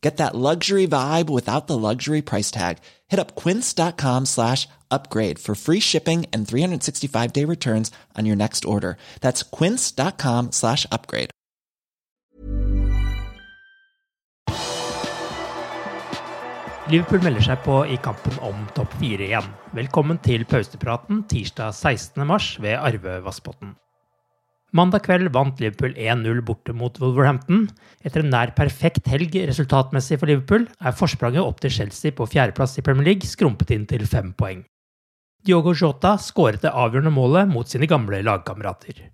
Get that luxury vibe without the luxury price tag. Hit up quince.com slash upgrade for free shipping and 365 day returns on your next order. That's quince.com slash upgrade. Liverpool melder seg på i kampen om topp fire igjen. Velkommen til pausepraten tirsdag 16. mars ved Arve Vassbotn. Mandag kveld vant Liverpool 1-0 borte mot Wolverhampton. Etter en nær perfekt helg resultatmessig for Liverpool er forspranget opp til Chelsea på fjerdeplass i Premier League skrumpet inn til fem poeng. Diogo Jota skåret det avgjørende målet mot sine gamle lagkamerater.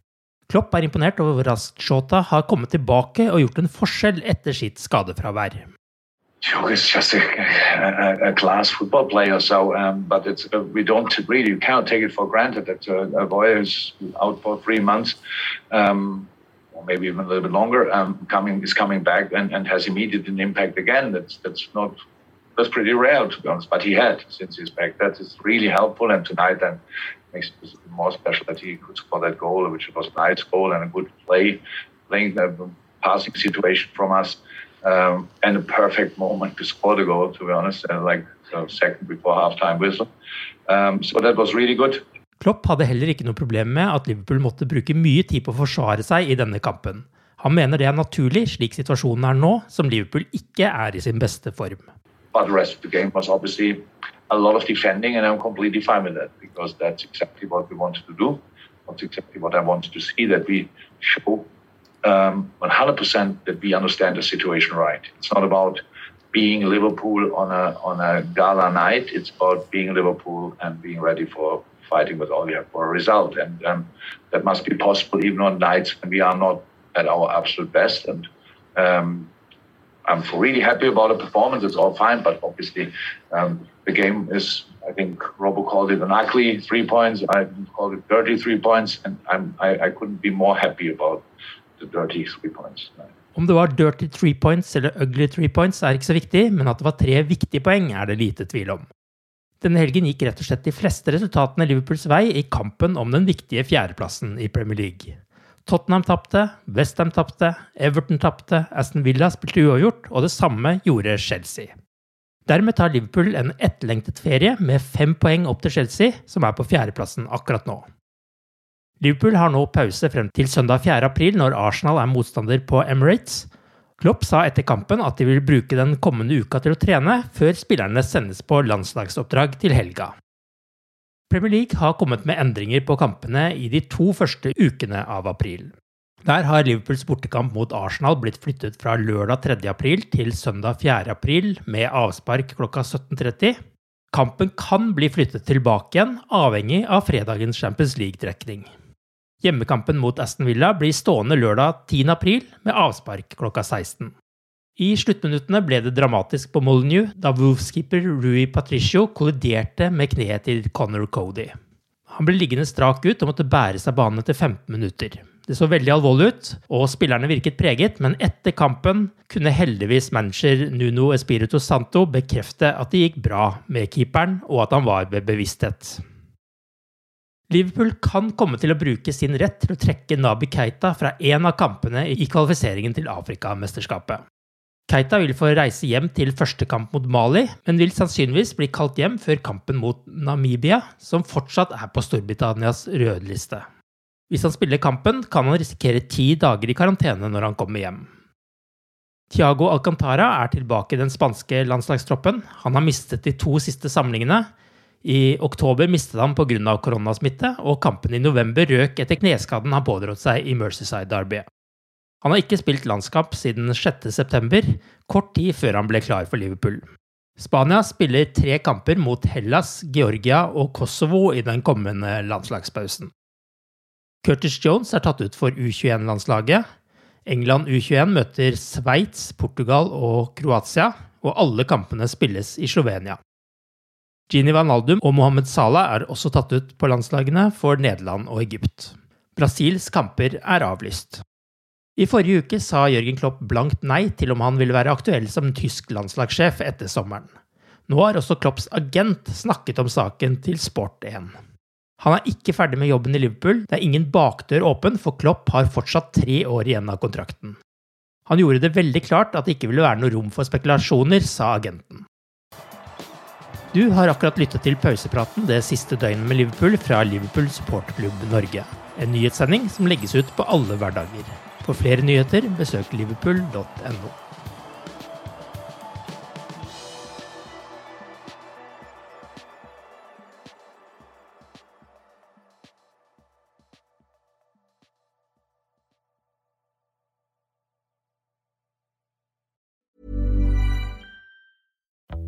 Klopp er imponert over hvor raskt Jota har kommet tilbake og gjort en forskjell etter sitt skadefravær. Joe just a, a, a, class football player. So, um, but it's uh, we don't really you cannot take it for granted that uh, a boy is out for three months, um, or maybe even a little bit longer. Um, coming is coming back and, and has immediate an impact again. That's that's not that's pretty rare to be honest. But he had since he's back. That is really helpful. And tonight then makes it more special that he could score that goal, which was a nice goal and a good play, playing the passing situation from us. Um, and a perfect moment to score the goal, to be honest, and like a second before halftime whistle. Um, so that was really good. Klopp hadde heller ikke noe problem med at Liverpool måtte bruke mye tid på å forsvare seg i denne kampen. Han mener det er naturlig, slik situasjonen er nå, som Liverpool ikke er i sin beste form. But the rest of the game was obviously a lot of defending, and I'm completely fine with that because that's exactly what we wanted to do. That's exactly what I wanted to see that we show um, 100% that we understand the situation right. It's not about being Liverpool on a on a gala night. It's about being Liverpool and being ready for fighting with all we have for a result. And um, that must be possible even on nights when we are not at our absolute best. And um, I'm really happy about the performance. It's all fine, but obviously um, the game is. I think Robbo called it an ugly three points. I called it dirty three points, and I'm, I, I couldn't be more happy about dirty three points. Om det var dirty three points eller ugly three points er ikke så viktig, men at det var tre viktige poeng er det lite tvil om. Denne helgen gikk rett og slett de fleste resultatene Liverpools vei i kampen om den viktige fjerdeplassen i Premier League. Tottenham tapte, Westham tapte, Everton tapte, Aston Villa spilte uavgjort, og det samme gjorde Chelsea. Dermed tar Liverpool en etterlengtet ferie med fem poeng opp til Chelsea, som er på fjerdeplassen akkurat nå. Liverpool har nå pause frem til søndag 4. april, når Arsenal er motstander på Emirates. Klopp sa etter kampen at de vil bruke den kommende uka til å trene, før spillerne sendes på landslagsoppdrag til helga. Premier League har kommet med endringer på kampene i de to første ukene av april. Der har Liverpools bortekamp mot Arsenal blitt flyttet fra lørdag 3. april til søndag 4. april med avspark klokka 17.30. Kampen kan bli flyttet tilbake igjen, avhengig av fredagens Champions League-trekning. Hjemmekampen mot Aston Villa blir stående lørdag 10. april med avspark klokka 16. I sluttminuttene ble det dramatisk på Molyneux da Wolves-keeper Rui Patricio kolliderte med kneet til Conor Cody. Han ble liggende strak ut og måtte bære seg banen etter 15 minutter. Det så veldig alvorlig ut, og spillerne virket preget, men etter kampen kunne heldigvis manager Nuno Espirito Santo bekrefte at det gikk bra med keeperen, og at han var ved bevissthet. Liverpool kan komme til å bruke sin rett til å trekke Nabi Keita fra en av kampene i kvalifiseringen til Afrikamesterskapet. Keita vil få reise hjem til første kamp mot Mali, men vil sannsynligvis bli kalt hjem før kampen mot Namibia, som fortsatt er på Storbritannias rødliste. Hvis han spiller kampen, kan han risikere ti dager i karantene når han kommer hjem. Tiago Alcantara er tilbake i den spanske landslagstroppen. Han har mistet de to siste samlingene. I oktober mistet han pga. koronasmitte, og kampen i november røk etter kneskaden han pådro seg i Mercyside-derbyet. Han har ikke spilt landskamp siden 6.9, kort tid før han ble klar for Liverpool. Spania spiller tre kamper mot Hellas, Georgia og Kosovo i den kommende landslagspausen. Curtis Jones er tatt ut for U21-landslaget. England U21 møter Sveits, Portugal og Kroatia, og alle kampene spilles i Slovenia. Gini van Aldum og Mohammed Salah er også tatt ut på landslagene for Nederland og Egypt. Brasils kamper er avlyst. I forrige uke sa Jørgen Klopp blankt nei til om han ville være aktuell som tysk landslagssjef etter sommeren. Nå har også Klopps agent snakket om saken til Sport1. Han er ikke ferdig med jobben i Liverpool, det er ingen bakdør åpen, for Klopp har fortsatt tre år igjen av kontrakten. Han gjorde det veldig klart at det ikke ville være noe rom for spekulasjoner, sa agenten. Du har akkurat lyttet til pausepraten det siste døgnet med Liverpool fra Liverpool supporterklubb Norge. En nyhetssending som legges ut på alle hverdager. For flere nyheter, besøk liverpool.no.